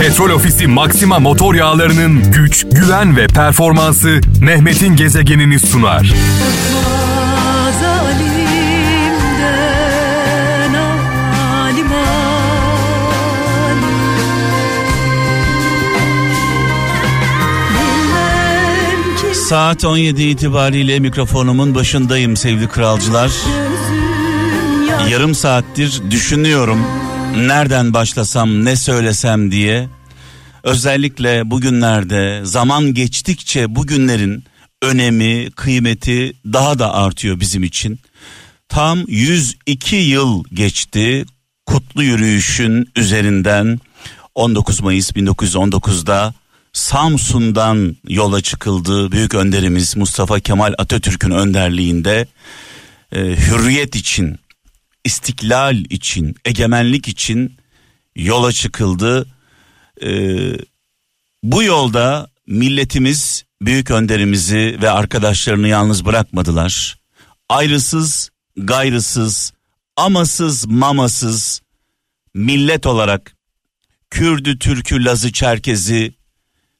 Petrol Ofisi Maxima motor yağlarının güç, güven ve performansı Mehmet'in gezegenini sunar. Saat 17 itibariyle mikrofonumun başındayım sevgili kralcılar. Yarım saattir düşünüyorum nereden başlasam ne söylesem diye. Özellikle bugünlerde zaman geçtikçe bugünlerin önemi, kıymeti daha da artıyor bizim için. Tam 102 yıl geçti kutlu yürüyüşün üzerinden 19 Mayıs 1919'da Samsun'dan yola çıkıldı. Büyük önderimiz Mustafa Kemal Atatürk'ün önderliğinde e, hürriyet için, istiklal için, egemenlik için yola çıkıldı. E, bu yolda milletimiz büyük önderimizi ve arkadaşlarını yalnız bırakmadılar. Ayrısız, gayrısız, amasız, mamasız millet olarak Kürdü, Türkü, Lazı, Çerkezi,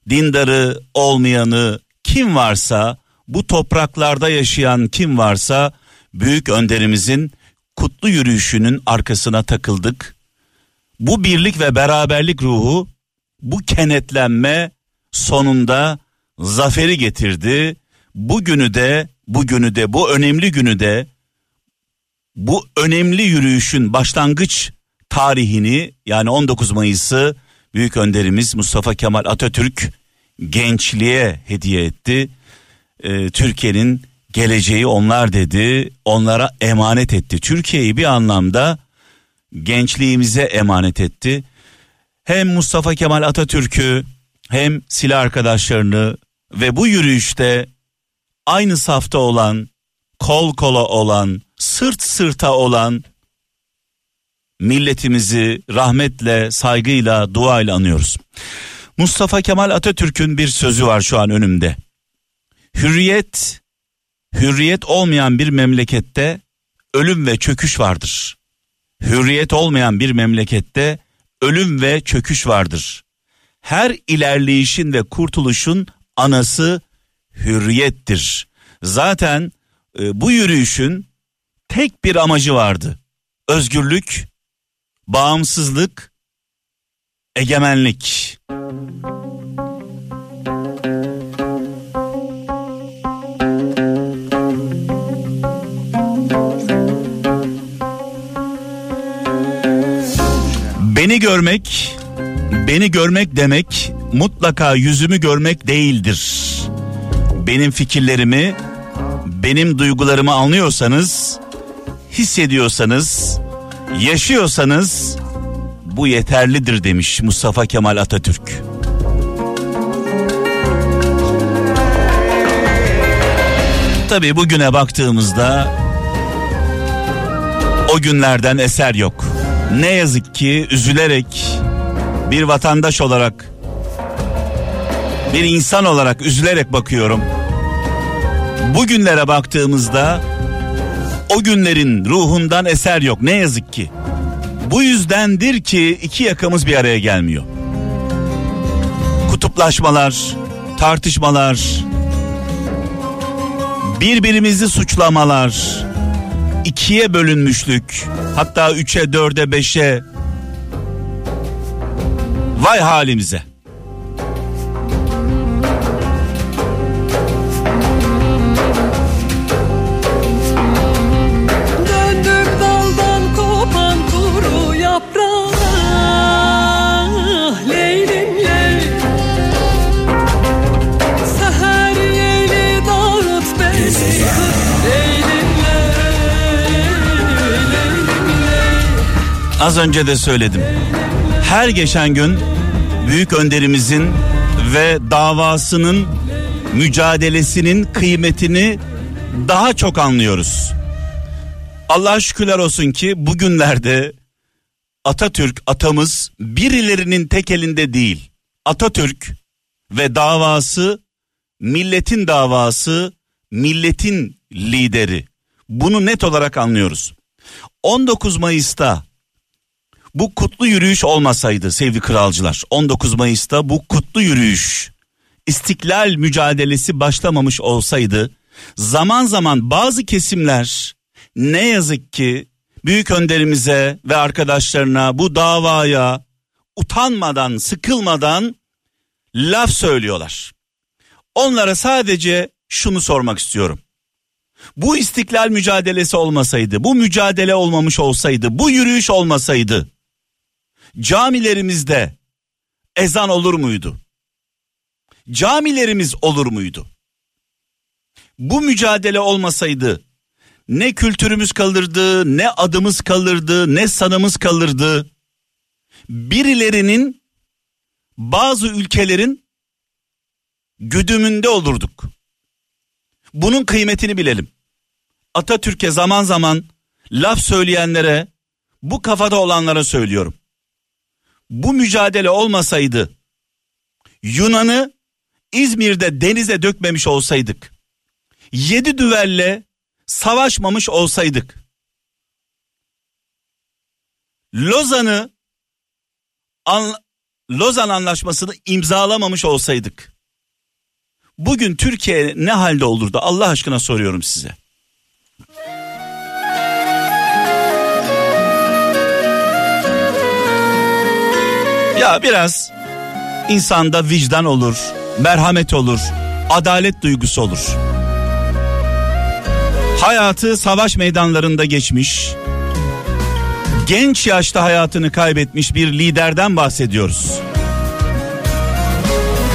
dindarı, olmayanı kim varsa bu topraklarda yaşayan kim varsa büyük önderimizin kutlu yürüyüşünün arkasına takıldık. Bu birlik ve beraberlik ruhu bu kenetlenme sonunda zaferi getirdi. Bugünü de bugünü de bu önemli günü de bu önemli yürüyüşün başlangıç tarihini yani 19 Mayıs'ı büyük önderimiz Mustafa Kemal Atatürk gençliğe hediye etti. Ee, Türkiye'nin geleceği onlar dedi, onlara emanet etti. Türkiye'yi bir anlamda gençliğimize emanet etti. Hem Mustafa Kemal Atatürk'ü hem silah arkadaşlarını ve bu yürüyüşte aynı safta olan, kol kola olan, sırt sırta olan milletimizi rahmetle, saygıyla, duayla anıyoruz. Mustafa Kemal Atatürk'ün bir sözü var şu an önümde. Hürriyet, hürriyet olmayan bir memlekette ölüm ve çöküş vardır. Hürriyet olmayan bir memlekette ölüm ve çöküş vardır. Her ilerleyişin ve kurtuluşun anası hürriyettir. Zaten e, bu yürüyüşün tek bir amacı vardı. Özgürlük, bağımsızlık, egemenlik. Beni görmek, beni görmek demek mutlaka yüzümü görmek değildir. Benim fikirlerimi, benim duygularımı anlıyorsanız, hissediyorsanız, yaşıyorsanız bu yeterlidir demiş Mustafa Kemal Atatürk. Tabii bugüne baktığımızda o günlerden eser yok. Ne yazık ki üzülerek bir vatandaş olarak bir insan olarak üzülerek bakıyorum. Bugünlere baktığımızda o günlerin ruhundan eser yok ne yazık ki. Bu yüzdendir ki iki yakamız bir araya gelmiyor. Kutuplaşmalar, tartışmalar, birbirimizi suçlamalar, ikiye bölünmüşlük, hatta üçe, dörde, beşe. Vay halimize. Az önce de söyledim. Her geçen gün büyük önderimizin ve davasının mücadelesinin kıymetini daha çok anlıyoruz. Allah'a şükürler olsun ki bugünlerde Atatürk atamız birilerinin tek elinde değil. Atatürk ve davası milletin davası, milletin lideri. Bunu net olarak anlıyoruz. 19 Mayıs'ta bu kutlu yürüyüş olmasaydı sevgili kralcılar 19 Mayıs'ta bu kutlu yürüyüş istiklal mücadelesi başlamamış olsaydı zaman zaman bazı kesimler ne yazık ki büyük önderimize ve arkadaşlarına bu davaya utanmadan, sıkılmadan laf söylüyorlar. Onlara sadece şunu sormak istiyorum. Bu istiklal mücadelesi olmasaydı, bu mücadele olmamış olsaydı, bu yürüyüş olmasaydı camilerimizde ezan olur muydu? Camilerimiz olur muydu? Bu mücadele olmasaydı ne kültürümüz kalırdı, ne adımız kalırdı, ne sanımız kalırdı. Birilerinin bazı ülkelerin güdümünde olurduk. Bunun kıymetini bilelim. Atatürk'e zaman zaman laf söyleyenlere, bu kafada olanlara söylüyorum. Bu mücadele olmasaydı Yunan'ı İzmir'de denize dökmemiş olsaydık, yedi düvelle savaşmamış olsaydık, Lozan'ı an, Lozan anlaşmasını imzalamamış olsaydık, bugün Türkiye ne halde olurdu Allah aşkına soruyorum size. Ya biraz insanda vicdan olur, merhamet olur, adalet duygusu olur. Hayatı savaş meydanlarında geçmiş, genç yaşta hayatını kaybetmiş bir liderden bahsediyoruz.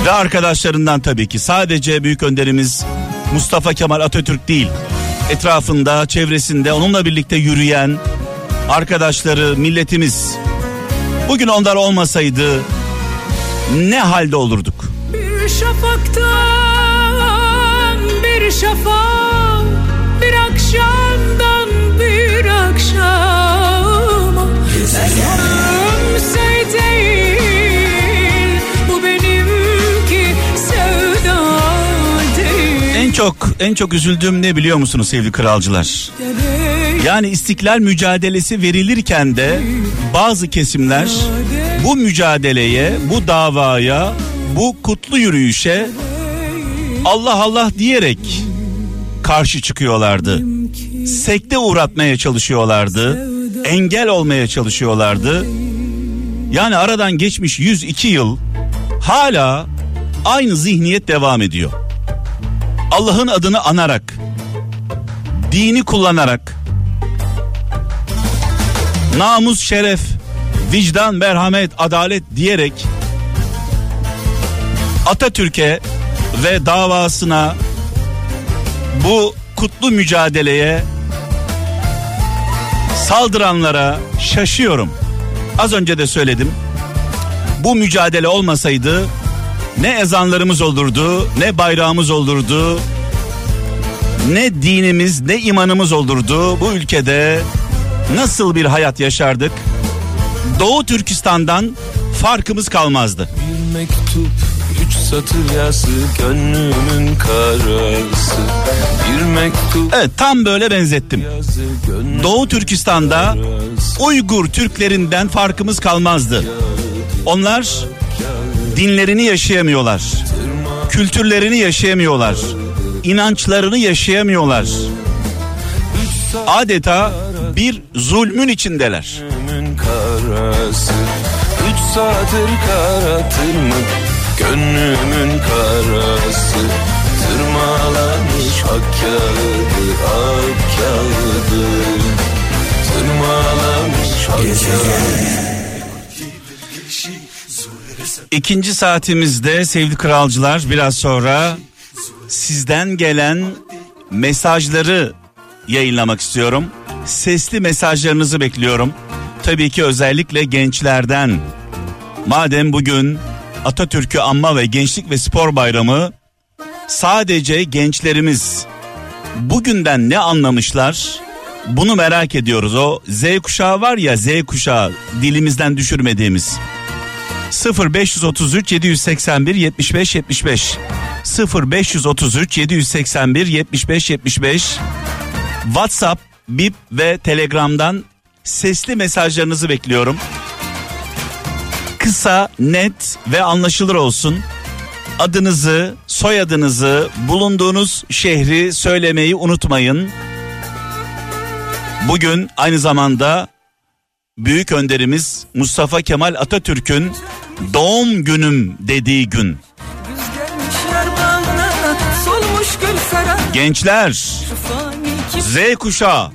Ve arkadaşlarından tabii ki sadece büyük önderimiz Mustafa Kemal Atatürk değil. Etrafında, çevresinde onunla birlikte yürüyen arkadaşları, milletimiz. Bugün onlar olmasaydı ne halde olurduk? Bir şafaktan bir şafak Bir akşamdan bir akşama Ömse değil Bu benimki sevda değil En çok en çok üzüldüğüm ne biliyor musunuz sevgili kralcılar? Yani istiklal mücadelesi verilirken de bazı kesimler bu mücadeleye, bu davaya, bu kutlu yürüyüşe Allah Allah diyerek karşı çıkıyorlardı. Sekte uğratmaya çalışıyorlardı. Engel olmaya çalışıyorlardı. Yani aradan geçmiş 102 yıl hala aynı zihniyet devam ediyor. Allah'ın adını anarak, dini kullanarak, namus, şeref, vicdan, merhamet, adalet diyerek Atatürk'e ve davasına bu kutlu mücadeleye saldıranlara şaşıyorum. Az önce de söyledim. Bu mücadele olmasaydı ne ezanlarımız olurdu, ne bayrağımız olurdu, ne dinimiz, ne imanımız olurdu. Bu ülkede nasıl bir hayat yaşardık? Doğu Türkistan'dan farkımız kalmazdı. Bir mektup üç satır yazı gönlümün karası Bir mektup Evet tam böyle benzettim. yazı Doğu Türkistan'da karası Uygur Türklerinden farkımız kalmazdı. Onlar dinlerini yaşayamıyorlar. Kültürlerini yaşayamıyorlar. inançlarını yaşayamıyorlar. Adeta bir zulmün içindeler. Karası Üç satır karatır mı Gönlümün karası Tırmalamış ak kağıdı Ak kağıdı Tırmalamış ak kağıdı İkinci saatimizde sevgili kralcılar biraz sonra sizden gelen mesajları yayınlamak istiyorum. Sesli mesajlarınızı bekliyorum. Tabii ki özellikle gençlerden. Madem bugün Atatürk'ü anma ve Gençlik ve Spor Bayramı sadece gençlerimiz bugünden ne anlamışlar? Bunu merak ediyoruz. O Z kuşağı var ya Z kuşağı dilimizden düşürmediğimiz. 0533 781 75 75 0533 781 75 75 WhatsApp, Bip ve Telegram'dan sesli mesajlarınızı bekliyorum. Kısa, net ve anlaşılır olsun. Adınızı, soyadınızı, bulunduğunuz şehri söylemeyi unutmayın. Bugün aynı zamanda büyük önderimiz Mustafa Kemal Atatürk'ün doğum günüm dediği gün. Gençler, Z kuşağı,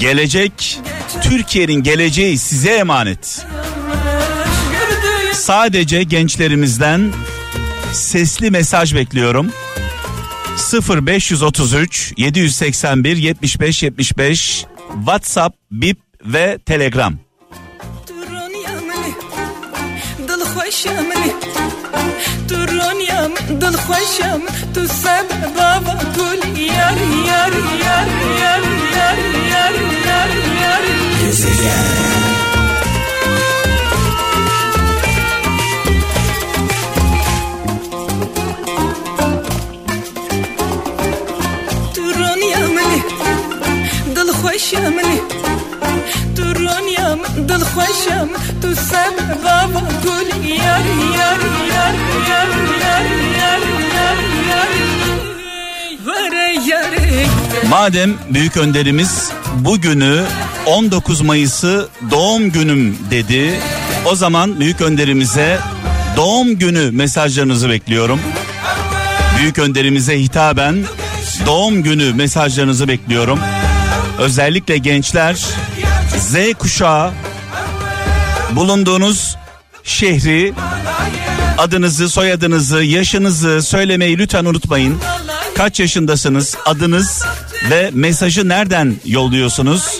gelecek, Türkiye'nin geleceği size emanet. Sadece gençlerimizden sesli mesaj bekliyorum. 0533 781 75 75 WhatsApp, Bip ve Telegram. ضد تو تصدق بابا تقول يار يار يار يار يار يار يار يار ترون يا ملي ضد الخشم يا ضد تو تصدق بابا تقول يار يار يار يار يار Madem büyük önderimiz bugünü 19 Mayıs'ı doğum günüm dedi. O zaman büyük önderimize doğum günü mesajlarınızı bekliyorum. Büyük önderimize hitaben doğum günü mesajlarınızı bekliyorum. Özellikle gençler Z kuşağı bulunduğunuz şehri adınızı, soyadınızı, yaşınızı söylemeyi lütfen unutmayın. Kaç yaşındasınız, adınız ve mesajı nereden yolluyorsunuz?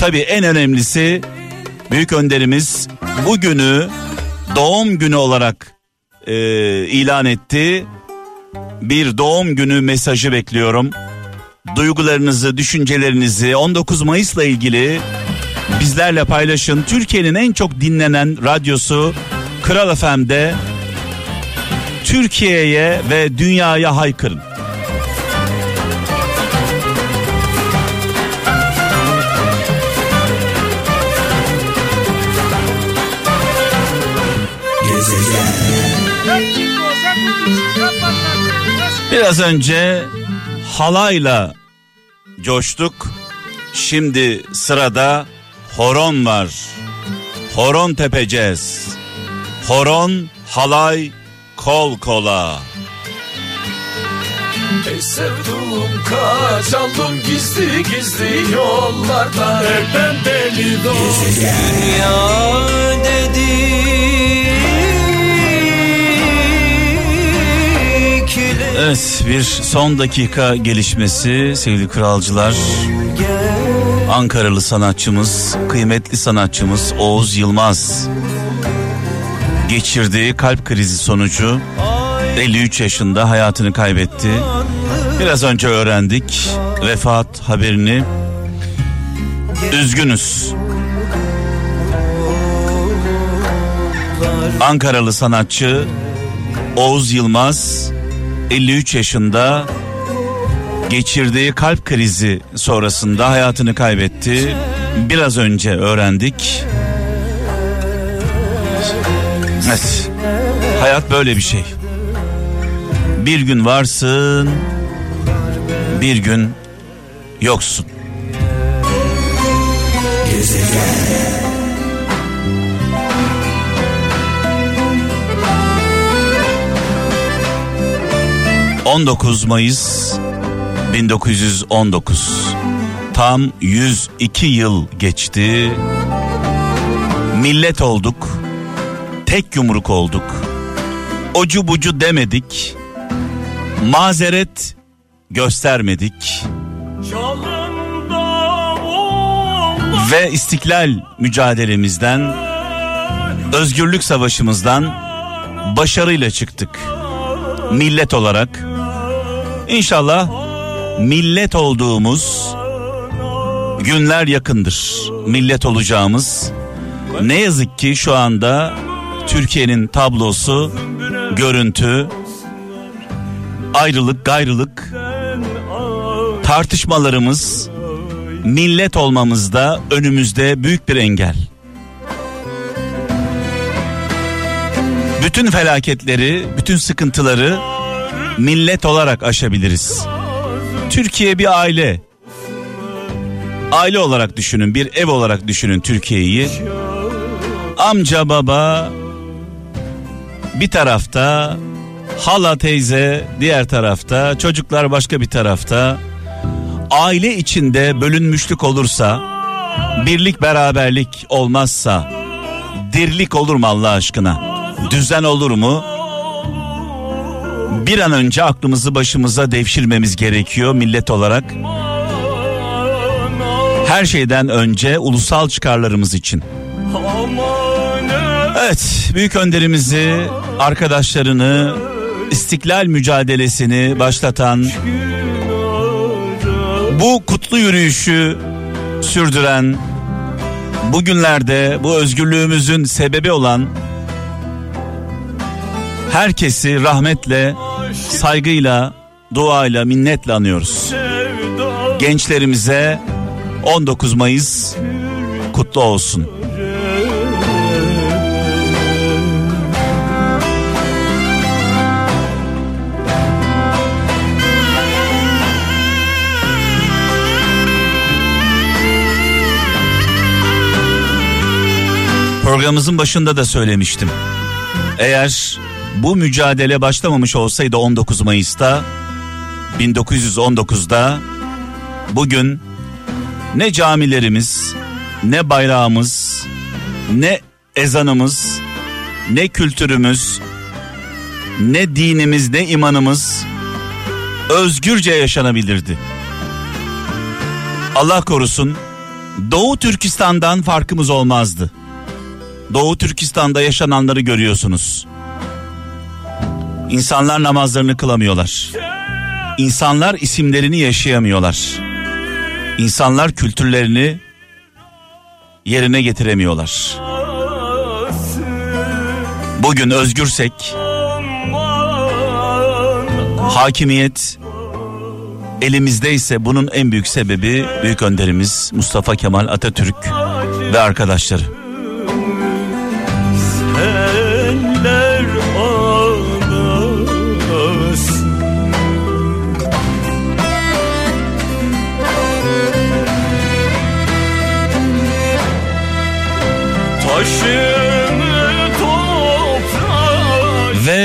Tabii en önemlisi büyük önderimiz bugünü doğum günü olarak e, ilan etti. Bir doğum günü mesajı bekliyorum. Duygularınızı, düşüncelerinizi 19 Mayıs'la ilgili bizlerle paylaşın. Türkiye'nin en çok dinlenen radyosu Kral FM'de Türkiye'ye ve dünyaya haykırın. Biraz önce halayla coştuk. Şimdi sırada horon var. Horon tepeceğiz. Horon, halay, kol kola. Ey sevduğum kaçalım gizli gizli yollarda Evden deli dost Evet bir son dakika gelişmesi sevgili kralcılar. Ankaralı sanatçımız, kıymetli sanatçımız Oğuz Yılmaz geçirdiği kalp krizi sonucu 53 yaşında hayatını kaybetti. Biraz önce öğrendik vefat haberini. Üzgünüz. Ankaralı sanatçı Oğuz Yılmaz 53 yaşında geçirdiği kalp krizi sonrasında hayatını kaybetti. Biraz önce öğrendik. Evet. Hayat böyle bir şey. Bir gün varsın, bir gün yoksun. ...19 Mayıs 1919... ...tam 102 yıl geçti... ...millet olduk... ...tek yumruk olduk... ...ocu bucu demedik... ...mazeret göstermedik... ...ve istiklal mücadelemizden... ...özgürlük savaşımızdan... ...başarıyla çıktık... ...millet olarak... İnşallah millet olduğumuz günler yakındır. Millet olacağımız. Ne yazık ki şu anda Türkiye'nin tablosu, görüntü, ayrılık, gayrılık, tartışmalarımız millet olmamızda önümüzde büyük bir engel. bütün felaketleri, bütün sıkıntıları millet olarak aşabiliriz. Türkiye bir aile. Aile olarak düşünün, bir ev olarak düşünün Türkiye'yi. Amca baba bir tarafta, hala teyze diğer tarafta, çocuklar başka bir tarafta. Aile içinde bölünmüşlük olursa, birlik beraberlik olmazsa, dirlik olur mu Allah aşkına? Düzen olur mu? Bir an önce aklımızı başımıza devşirmemiz gerekiyor millet olarak. Her şeyden önce ulusal çıkarlarımız için. Evet, büyük önderimizi, arkadaşlarını, istiklal mücadelesini başlatan, bu kutlu yürüyüşü sürdüren, bugünlerde bu özgürlüğümüzün sebebi olan herkesi rahmetle, saygıyla, duayla, minnetle anıyoruz. Gençlerimize 19 Mayıs kutlu olsun. Programımızın başında da söylemiştim. Eğer bu mücadele başlamamış olsaydı 19 Mayıs'ta 1919'da bugün ne camilerimiz, ne bayrağımız, ne ezanımız, ne kültürümüz, ne dinimiz, ne imanımız özgürce yaşanabilirdi. Allah korusun Doğu Türkistan'dan farkımız olmazdı. Doğu Türkistan'da yaşananları görüyorsunuz. İnsanlar namazlarını kılamıyorlar. İnsanlar isimlerini yaşayamıyorlar. İnsanlar kültürlerini yerine getiremiyorlar. Bugün özgürsek hakimiyet elimizdeyse bunun en büyük sebebi büyük önderimiz Mustafa Kemal Atatürk ve arkadaşları.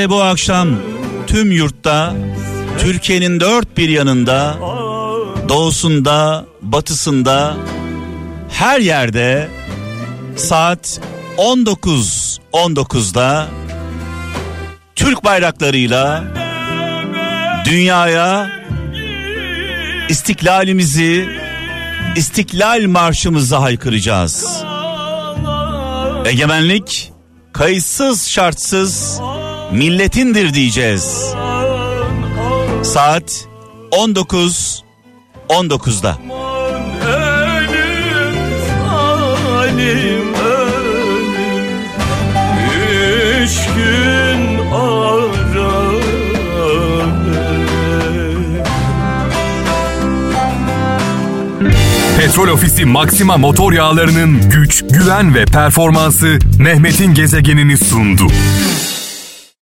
Bu akşam tüm yurtta Türkiye'nin dört bir yanında doğusunda, batısında her yerde saat 19 19'da Türk bayraklarıyla dünyaya istiklalimizi, istiklal marşımızı haykıracağız. Egemenlik kayıtsız şartsız milletindir diyeceğiz. Saat 19 19'da. ölüm zalim ölüm Üç gün ara Petrol Ofisi Maxima motor yağlarının güç, güven ve performansı Mehmet'in gezegenini sundu.